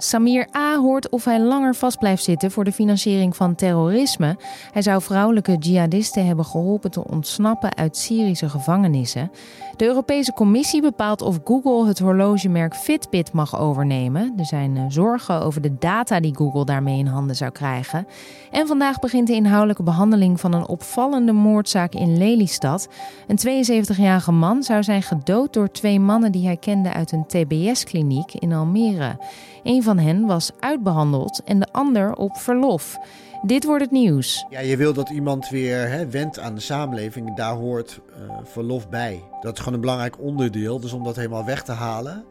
Samir A. hoort of hij langer vast blijft zitten voor de financiering van terrorisme. Hij zou vrouwelijke jihadisten hebben geholpen te ontsnappen uit Syrische gevangenissen. De Europese Commissie bepaalt of Google het horlogemerk Fitbit mag overnemen. Er zijn eh, zorgen over de data die Google daarmee in handen zou krijgen. En vandaag begint de inhoudelijke behandeling van een opvallende moordzaak in Lelystad. Een 72-jarige man zou zijn gedood door twee mannen die hij kende uit een TBS-kliniek in Almere. Een van hen was uitbehandeld en de ander op verlof. Dit wordt het nieuws. Ja, je wil dat iemand weer hè, wendt aan de samenleving. Daar hoort uh, verlof bij. Dat is gewoon een belangrijk onderdeel. Dus om dat helemaal weg te halen,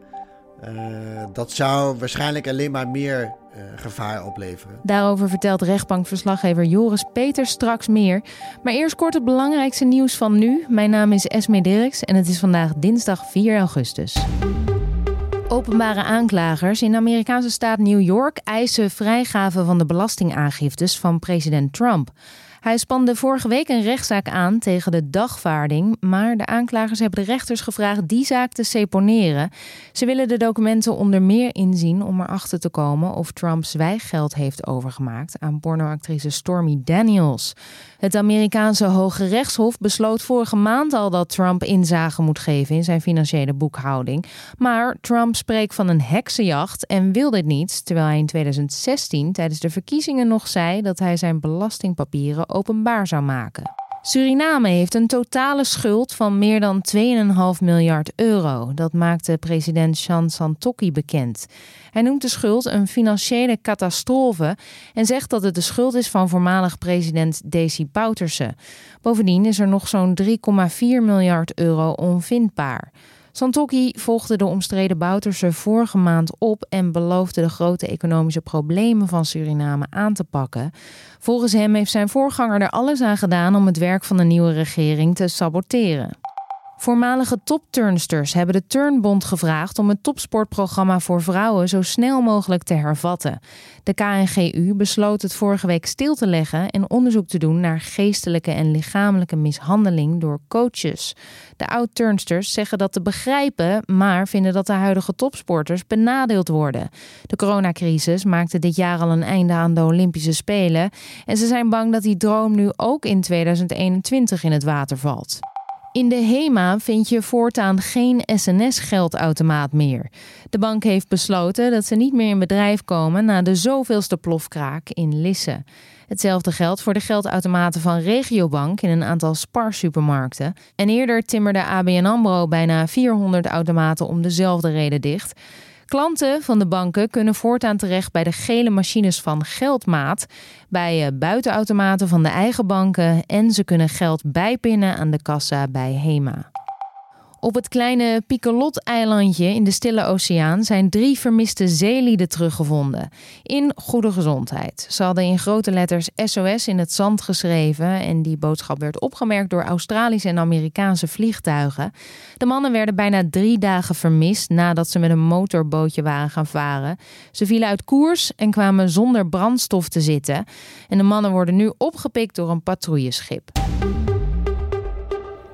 uh, dat zou waarschijnlijk alleen maar meer uh, gevaar opleveren. Daarover vertelt rechtbankverslaggever Joris Peters straks meer. Maar eerst kort het belangrijkste nieuws van nu. Mijn naam is Esme Dirks en het is vandaag dinsdag 4 augustus. Openbare aanklagers in de Amerikaanse staat New York eisen vrijgave van de belastingaangiftes van president Trump. Hij spande vorige week een rechtszaak aan tegen de dagvaarding, maar de aanklagers hebben de rechters gevraagd die zaak te seponeren. Ze willen de documenten onder meer inzien om erachter te komen of Trump zwijggeld heeft overgemaakt aan pornoactrice Stormy Daniels. Het Amerikaanse Hoge Rechtshof besloot vorige maand al dat Trump inzage moet geven in zijn financiële boekhouding. Maar Trump spreekt van een heksenjacht en wil dit niet, terwijl hij in 2016 tijdens de verkiezingen nog zei dat hij zijn belastingpapieren openbaar zou maken. Suriname heeft een totale schuld van meer dan 2,5 miljard euro. Dat maakte president Chan Santokki bekend. Hij noemt de schuld een financiële catastrofe en zegt dat het de schuld is van voormalig president Desi Bouterse. Bovendien is er nog zo'n 3,4 miljard euro onvindbaar. Santokki volgde de omstreden Bouterse vorige maand op en beloofde de grote economische problemen van Suriname aan te pakken. Volgens hem heeft zijn voorganger er alles aan gedaan om het werk van de nieuwe regering te saboteren. Voormalige topturnsters hebben de Turnbond gevraagd om het topsportprogramma voor vrouwen zo snel mogelijk te hervatten. De KNGU besloot het vorige week stil te leggen en onderzoek te doen naar geestelijke en lichamelijke mishandeling door coaches. De oud-turnsters zeggen dat te begrijpen, maar vinden dat de huidige topsporters benadeeld worden. De coronacrisis maakte dit jaar al een einde aan de Olympische Spelen en ze zijn bang dat die droom nu ook in 2021 in het water valt. In de HEMA vind je voortaan geen SNS-geldautomaat meer. De bank heeft besloten dat ze niet meer in bedrijf komen na de zoveelste plofkraak in Lisse. Hetzelfde geldt voor de geldautomaten van Regiobank in een aantal Spar-supermarkten. En eerder timmerde ABN AMRO bijna 400 automaten om dezelfde reden dicht. Klanten van de banken kunnen voortaan terecht bij de gele machines van Geldmaat, bij eh, buitenautomaten van de eigen banken en ze kunnen geld bijpinnen aan de kassa bij HEMA. Op het kleine Picolot-eilandje in de Stille Oceaan zijn drie vermiste zeelieden teruggevonden. In goede gezondheid. Ze hadden in grote letters SOS in het zand geschreven en die boodschap werd opgemerkt door Australische en Amerikaanse vliegtuigen. De mannen werden bijna drie dagen vermist nadat ze met een motorbootje waren gaan varen. Ze vielen uit koers en kwamen zonder brandstof te zitten. En de mannen worden nu opgepikt door een patrouilleschip.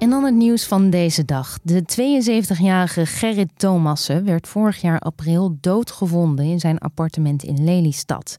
En dan het nieuws van deze dag. De 72-jarige Gerrit Thomassen werd vorig jaar april doodgevonden in zijn appartement in Lelystad.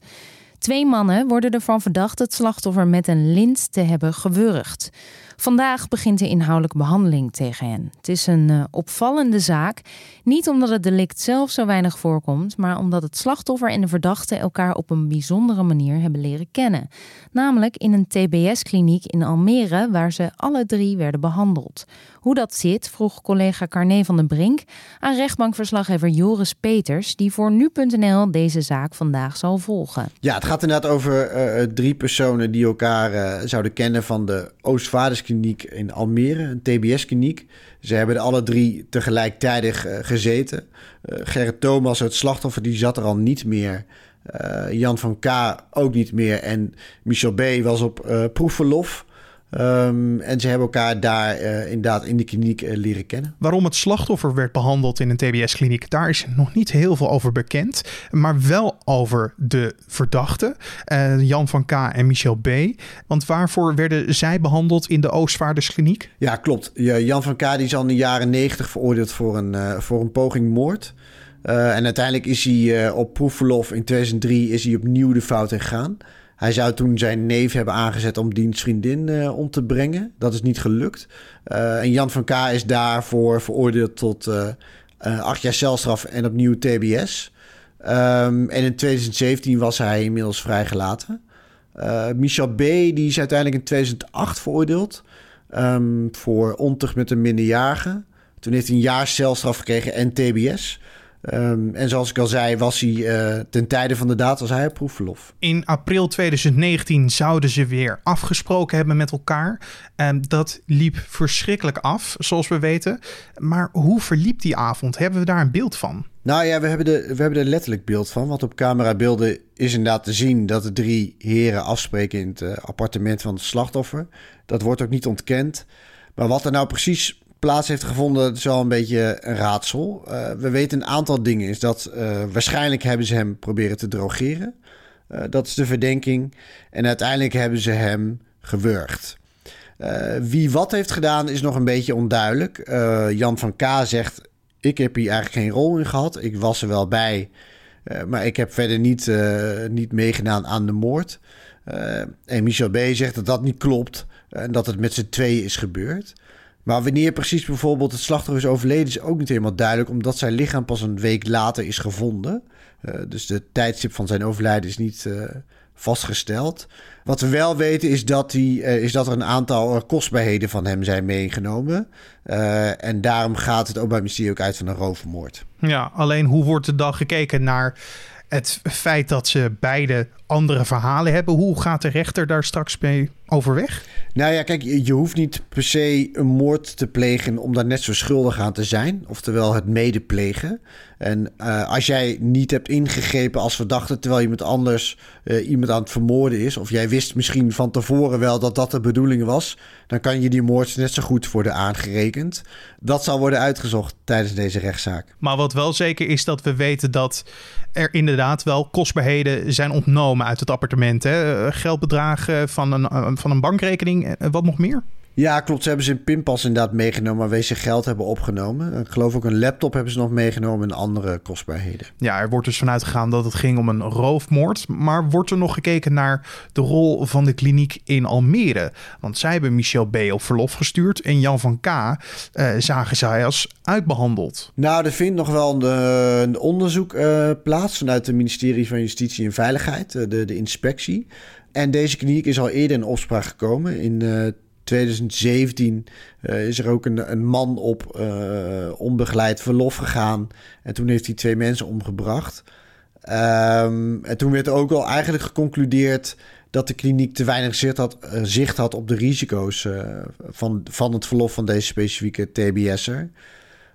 Twee mannen worden ervan verdacht het slachtoffer met een lint te hebben gewurgd. Vandaag begint de inhoudelijke behandeling tegen hen. Het is een uh, opvallende zaak. Niet omdat het delict zelf zo weinig voorkomt, maar omdat het slachtoffer en de verdachte elkaar op een bijzondere manier hebben leren kennen. Namelijk in een TBS-kliniek in Almere, waar ze alle drie werden behandeld. Hoe dat zit, vroeg collega Carné van den Brink aan rechtbankverslaggever Joris Peters, die voor nu.nl deze zaak vandaag zal volgen. Ja, het gaat inderdaad over uh, drie personen die elkaar zouden kennen van de Oostvaarderskliniek in Almere, een TBS-kliniek. Ze hebben er alle drie tegelijkertijd uh, gezeten. Gerrit Thomas, het slachtoffer, die zat er al niet meer. Jan van K. ook niet meer. En Michel B. was op proefverlof. Um, en ze hebben elkaar daar uh, inderdaad in de kliniek uh, leren kennen. Waarom het slachtoffer werd behandeld in een TBS-kliniek, daar is nog niet heel veel over bekend. Maar wel over de verdachten, uh, Jan van K. en Michel B. Want waarvoor werden zij behandeld in de Oostvaarderskliniek? Ja, klopt. Jan van K. Die is al in de jaren negentig veroordeeld voor een, voor een poging moord. en uiteindelijk is hij op proefverlof in 2003 is hij opnieuw de fout ingegaan. Hij zou toen zijn neef hebben aangezet om diens vriendin uh, om te brengen. Dat is niet gelukt. Uh, en Jan van K. is daarvoor veroordeeld tot uh, acht jaar celstraf en opnieuw TBS. Um, en in 2017 was hij inmiddels vrijgelaten. Michel B. die is uiteindelijk in 2008 veroordeeld um, voor ontucht met een minderjarige. Toen heeft hij een jaar celstraf gekregen en TBS. Um, en zoals ik al zei, was hij uh, ten tijde van de daad was hij op proefverlof. In april 2019 zouden ze weer afgesproken hebben met elkaar. En dat liep verschrikkelijk af, zoals we weten. Maar hoe verliep die avond? Hebben we daar een beeld van? Nou ja, we hebben, de, we hebben er letterlijk beeld van. Want op camerabeelden is inderdaad te zien dat de drie heren afspreken in het uh, appartement van het slachtoffer. Dat wordt ook niet ontkend. Maar wat er nou precies plaats heeft gevonden, dat is wel een beetje een raadsel. Uh, we weten een aantal dingen. Is dat uh, waarschijnlijk hebben ze hem proberen te drogeren. Uh, dat is de verdenking. En uiteindelijk hebben ze hem gewurgd. wie wat heeft gedaan is nog een beetje onduidelijk. Jan van K. zegt: Ik heb hier eigenlijk geen rol in gehad. Ik was er wel bij. maar ik heb verder niet, niet meegedaan aan de moord. en Michel B. zegt dat dat niet klopt. En dat het met z'n tweeën is gebeurd. Maar wanneer precies bijvoorbeeld het slachtoffer is overleden, is ook niet helemaal duidelijk, omdat zijn lichaam pas een week later is gevonden. Uh, dus de tijdstip van zijn overlijden is niet uh, vastgesteld. Wat we wel weten is dat, die, uh, is dat er een aantal kostbaarheden van hem zijn meegenomen. en daarom gaat het ook bij Mysterie ook uit van een rovermoord. Ja, alleen hoe wordt er dan gekeken naar het feit dat ze beide andere verhalen hebben. Hoe gaat de rechter daar straks mee overweg? Nou ja, kijk, je hoeft niet per se een moord te plegen om daar net zo schuldig aan te zijn. Oftewel het medeplegen. En uh, als jij niet hebt ingegrepen als verdachte terwijl iemand anders uh, iemand aan het vermoorden is, of jij wist misschien van tevoren wel dat dat de bedoeling was, dan kan je die moord net zo goed worden aangerekend. Dat zal worden uitgezocht tijdens deze rechtszaak. Maar wat wel zeker is dat we weten dat er inderdaad wel kostbaarheden zijn ontnomen uit het appartement. Hè? Geldbedragen van een, van een bankrekening, wat nog meer? Ja, klopt. Ze hebben ze een pinpas inderdaad meegenomen waar ze geld hebben opgenomen. Ik geloof ook een laptop hebben ze nog meegenomen en andere kostbaarheden. Ja, er wordt dus vanuit gegaan dat het ging om een roofmoord. Maar wordt er nog gekeken naar de rol van de kliniek in Almere? Want zij hebben Michel B. op verlof gestuurd en Jan van K. Uh, zagen zij als uitbehandeld. Nou, er vindt nog wel een, een onderzoek uh, plaats vanuit het ministerie van Justitie en Veiligheid, de, de inspectie. En deze kliniek is al eerder in opspraak gekomen in uh, 2017 uh, is er ook een, een man op uh, onbegeleid verlof gegaan. En toen heeft hij twee mensen omgebracht. Um, en toen werd er ook al eigenlijk geconcludeerd dat de kliniek te weinig zicht had, uh, zicht had op de risico's van, van het verlof van deze specifieke TBS'er.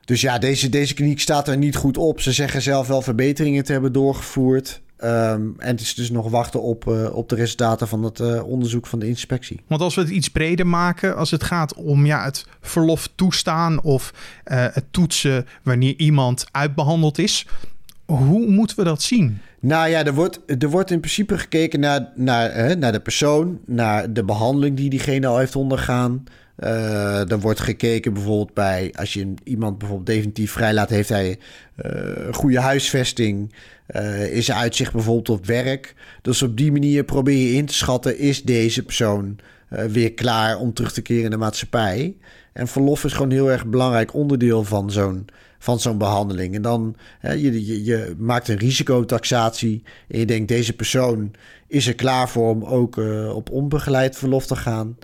Dus ja, deze, deze kliniek staat er niet goed op. Ze zeggen zelf wel verbeteringen te hebben doorgevoerd. Um, en het is dus nog wachten op, uh, op de resultaten van het uh, onderzoek van de inspectie. Want als we het iets breder maken, als het gaat om ja, het verlof toestaan of uh, het toetsen wanneer iemand uitbehandeld is, hoe moeten we dat zien? Nou ja, er wordt, er wordt in principe gekeken naar, naar, hè, naar de persoon, naar de behandeling die diegene al heeft ondergaan. Uh, er wordt gekeken bijvoorbeeld bij, als je iemand bijvoorbeeld definitief vrijlaat, heeft hij uh, goede huisvesting, uh, is er uitzicht bijvoorbeeld op werk. Dus op die manier probeer je in te schatten, is deze persoon weer klaar om terug te keren in de maatschappij? En verlof is gewoon heel erg belangrijk onderdeel van zo'n van zo'n behandeling. En dan hè, je, je, maakt een risicotaxatie en je denkt deze persoon is er klaar voor om ook op onbegeleid verlof te gaan.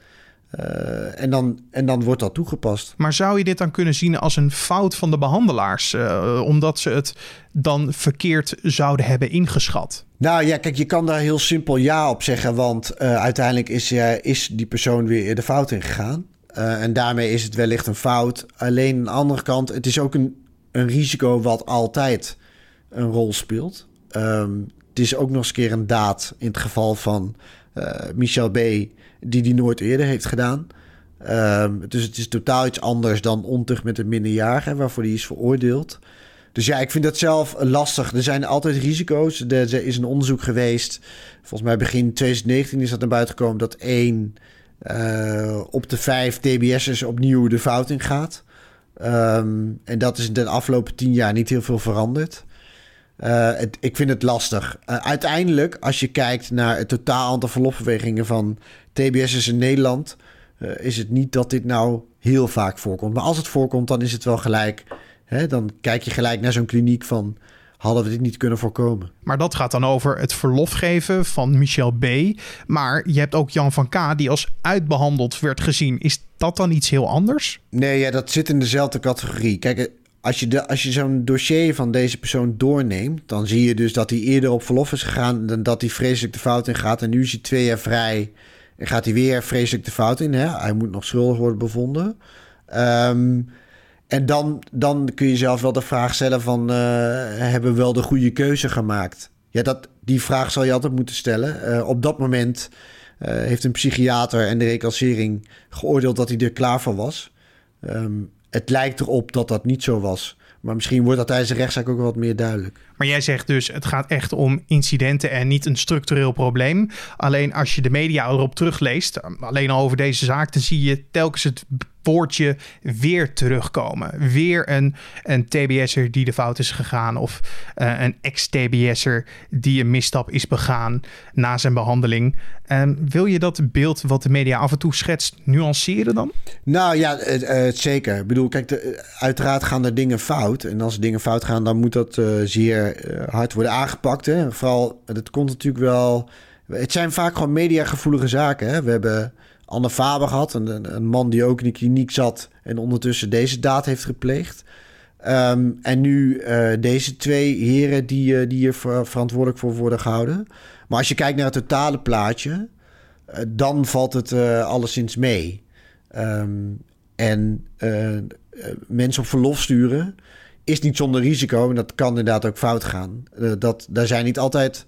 Uh, en, dan, en dan wordt dat toegepast. Maar zou je dit dan kunnen zien als een fout van de behandelaars, uh, omdat ze het dan verkeerd zouden hebben ingeschat? Nou ja, kijk, je kan daar heel simpel ja op zeggen, want uh, uiteindelijk is, is die persoon weer de fout ingegaan. en daarmee is het wellicht een fout. Alleen aan de andere kant, het is ook een, een risico wat altijd een rol speelt. Um, het is ook nog eens keer een daad in het geval van Michel B die die nooit eerder heeft gedaan. Um, dus het is totaal iets anders dan ontucht met een minderjarige, waarvoor die is veroordeeld. Dus ja, ik vind dat zelf lastig. Er zijn altijd risico's. Er is een onderzoek geweest. Volgens mij begin 2019 is dat naar buiten gekomen dat één uh, op de vijf TBS'ers opnieuw de fout in gaat. Um, en dat is in de afgelopen tien jaar niet heel veel veranderd. Het, ik vind het lastig. uiteindelijk, als je kijkt naar het totaal aantal verlofbewegingen van TBS'ers in Nederland, is het niet dat dit nou heel vaak voorkomt. Maar als het voorkomt, dan is het wel gelijk. Hè, dan kijk je gelijk naar zo'n kliniek van hadden we dit niet kunnen voorkomen. Maar dat gaat dan over het verlof geven van Michel B. Maar je hebt ook Jan van K. die als uitbehandeld werd gezien. Is dat dan iets heel anders? Nee, ja, dat zit in dezelfde categorie. Kijk, als je, als je zo'n dossier van deze persoon doorneemt, dan zie je dus dat hij eerder op verlof is gegaan dan dat hij vreselijk de fout in gaat. En nu is hij twee jaar vrij en gaat hij weer vreselijk de fout in. Hè? Hij moet nog schuldig worden bevonden. Um, en dan, dan kun je zelf wel de vraag stellen van... Uh, hebben we wel de goede keuze gemaakt? Ja, dat, die vraag zal je altijd moeten stellen. Uh, op dat moment uh, heeft een psychiater en de reclassering geoordeeld dat hij er klaar voor was. Um, het lijkt erop dat dat niet zo was. Maar misschien wordt dat tijdens de rechtszaak ook wat meer duidelijk. Maar jij zegt dus, het gaat echt om incidenten en niet een structureel probleem. Alleen als je de media erop terugleest, alleen al over deze zaak, dan zie je telkens het woordje weer terugkomen. Weer een, een TBS'er die de fout is gegaan. Of uh, een ex-TBS'er die een misstap is begaan na zijn behandeling. Um, wil je dat beeld wat de media af en toe schetst nuanceren dan? Nou ja, uh, zeker. Ik bedoel, kijk, de, uiteraard gaan er dingen fout. En als dingen fout gaan, dan moet dat uh, zeer hard worden aangepakt. Hè? Vooral, het komt natuurlijk wel... Het zijn vaak gewoon mediagevoelige zaken. Hè? We hebben Anne Faber gehad. Een, een man die ook in de kliniek zat en ondertussen deze daad heeft gepleegd. Um, en nu uh, deze twee heren die, uh, die hier verantwoordelijk voor worden gehouden. Maar als je kijkt naar het totale plaatje, uh, dan valt het alleszins mee. Um, en mensen op verlof sturen is niet zonder risico. En dat kan inderdaad ook fout gaan. dat, daar zijn niet altijd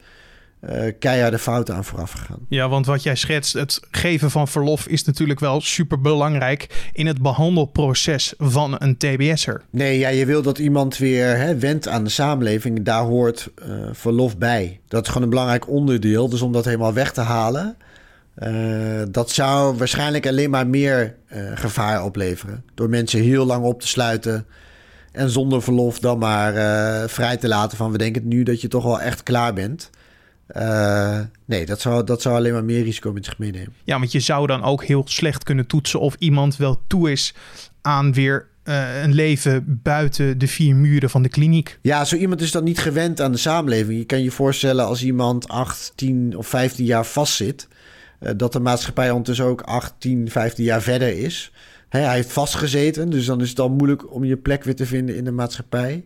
uh, keiharde fouten aan vooraf gegaan. Ja, want wat jij schetst, het geven van verlof is natuurlijk wel super belangrijk in het behandelproces van een TBS'er. Nee, ja, je wil dat iemand weer hè, wendt aan de samenleving. Daar hoort uh, verlof bij. Dat is gewoon een belangrijk onderdeel. Dus om dat helemaal weg te halen, uh, dat zou waarschijnlijk alleen maar meer gevaar opleveren. Door mensen heel lang op te sluiten. En zonder verlof dan maar vrij te laten van we denken nu dat je toch wel echt klaar bent. Uh, nee, dat zou, dat zou alleen maar meer risico met zich meenemen. Ja, want je zou dan ook heel slecht kunnen toetsen of iemand wel toe is aan weer uh, een leven buiten de vier muren van de kliniek. Ja, zo iemand is dan niet gewend aan de samenleving. Je kan je voorstellen als iemand 8, 10 of 15 jaar vastzit, uh, dat de maatschappij ondertussen ook 8, 10, 15 jaar verder is. Hè, hij heeft vastgezeten, dus dan is het dan moeilijk om je plek weer te vinden in de maatschappij.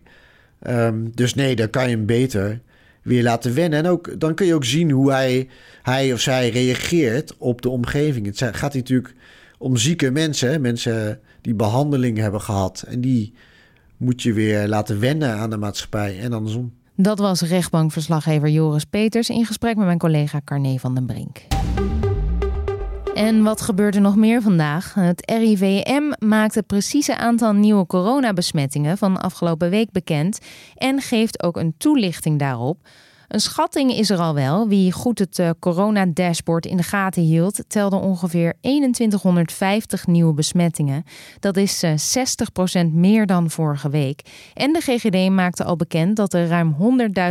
Um, dus nee, dan kan je hem beter weer laten wennen. En ook, dan kun je ook zien hoe hij, hij of zij reageert op de omgeving. Het gaat natuurlijk om zieke mensen, mensen die behandeling hebben gehad. En die moet je weer laten wennen aan de maatschappij en andersom. Dat was rechtbankverslaggever Joris Peters in gesprek met mijn collega Carne van den Brink. En wat gebeurt er nog meer vandaag? Het RIVM maakt het precieze aantal nieuwe coronabesmettingen van afgelopen week bekend en geeft ook een toelichting daarop. Een schatting is er al wel. Wie goed het uh, corona-dashboard in de gaten hield, telde ongeveer 2150 nieuwe besmettingen. Dat is uh, eh, 60% meer dan vorige week. En de GGD maakte al bekend dat er ruim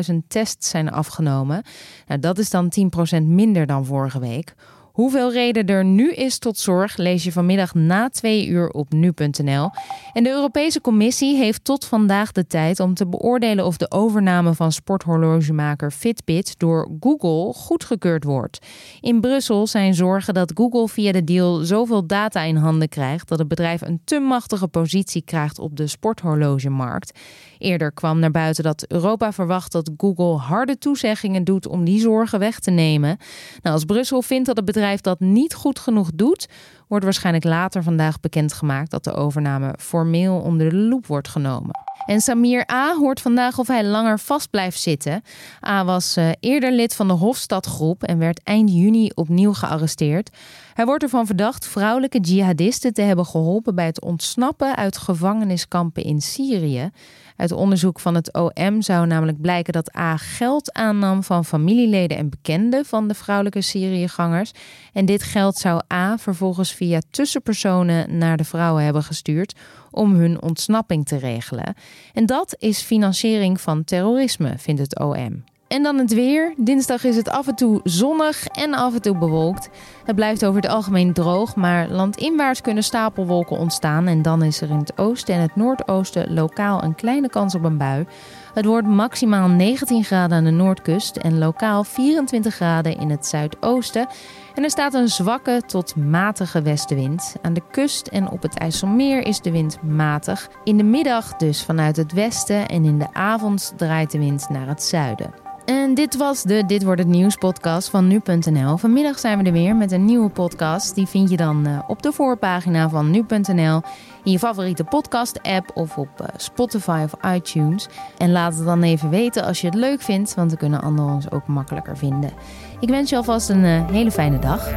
100.000 tests zijn afgenomen. Nou, dat is dan 10% minder dan vorige week. Hoeveel reden er nu is tot zorg lees je vanmiddag na twee uur op nu.nl. En de Europese Commissie heeft tot vandaag de tijd om te beoordelen of de overname van sporthorlogemaker Fitbit door Google goedgekeurd wordt. In Brussel zijn zorgen dat Google via de deal zoveel data in handen krijgt dat het bedrijf een te machtige positie krijgt op de sporthorlogemarkt. Eerder kwam naar buiten dat Europa verwacht dat Google harde toezeggingen doet om die zorgen weg te nemen. Nou, als Brussel vindt dat het bedrijf dat niet goed genoeg doet, wordt waarschijnlijk later vandaag bekendgemaakt dat de overname formeel onder de loep wordt genomen. En Samir A. hoort vandaag of hij langer vast blijft zitten. A. was uh, eerder lid van de Hofstadgroep en werd eind juni opnieuw gearresteerd. Hij wordt ervan verdacht vrouwelijke jihadisten te hebben geholpen bij het ontsnappen uit gevangeniskampen in Syrië. Uit onderzoek van het OM zou namelijk blijken dat A geld aannam van familieleden en bekenden van de vrouwelijke Syriëgangers. En dit geld zou A vervolgens via tussenpersonen naar de vrouwen hebben gestuurd om hun ontsnapping te regelen. En dat is financiering van terrorisme, vindt het OM. En dan het weer. Dinsdag is het af en toe zonnig en af en toe bewolkt. Het blijft over het algemeen droog, maar landinwaarts kunnen stapelwolken ontstaan. En dan is er in het oosten en het noordoosten lokaal een kleine kans op een bui. Het wordt maximaal 19 graden aan de noordkust en lokaal 24 graden in het zuidoosten. En er staat een zwakke tot matige westenwind. Aan de kust en op het IJsselmeer is de wind matig. In de middag dus vanuit het westen en in de avond draait de wind naar het zuiden. En dit was de Dit wordt het nieuws podcast van nu.nl. Vanmiddag zijn we er weer met een nieuwe podcast. Die vind je dan uh, op de voorpagina van nu.nl in je favoriete podcast app of op uh, Spotify of iTunes. En laat het dan even weten als je het leuk vindt, want dan kunnen anderen ons ook makkelijker vinden. Ik wens je alvast een uh, hele fijne dag.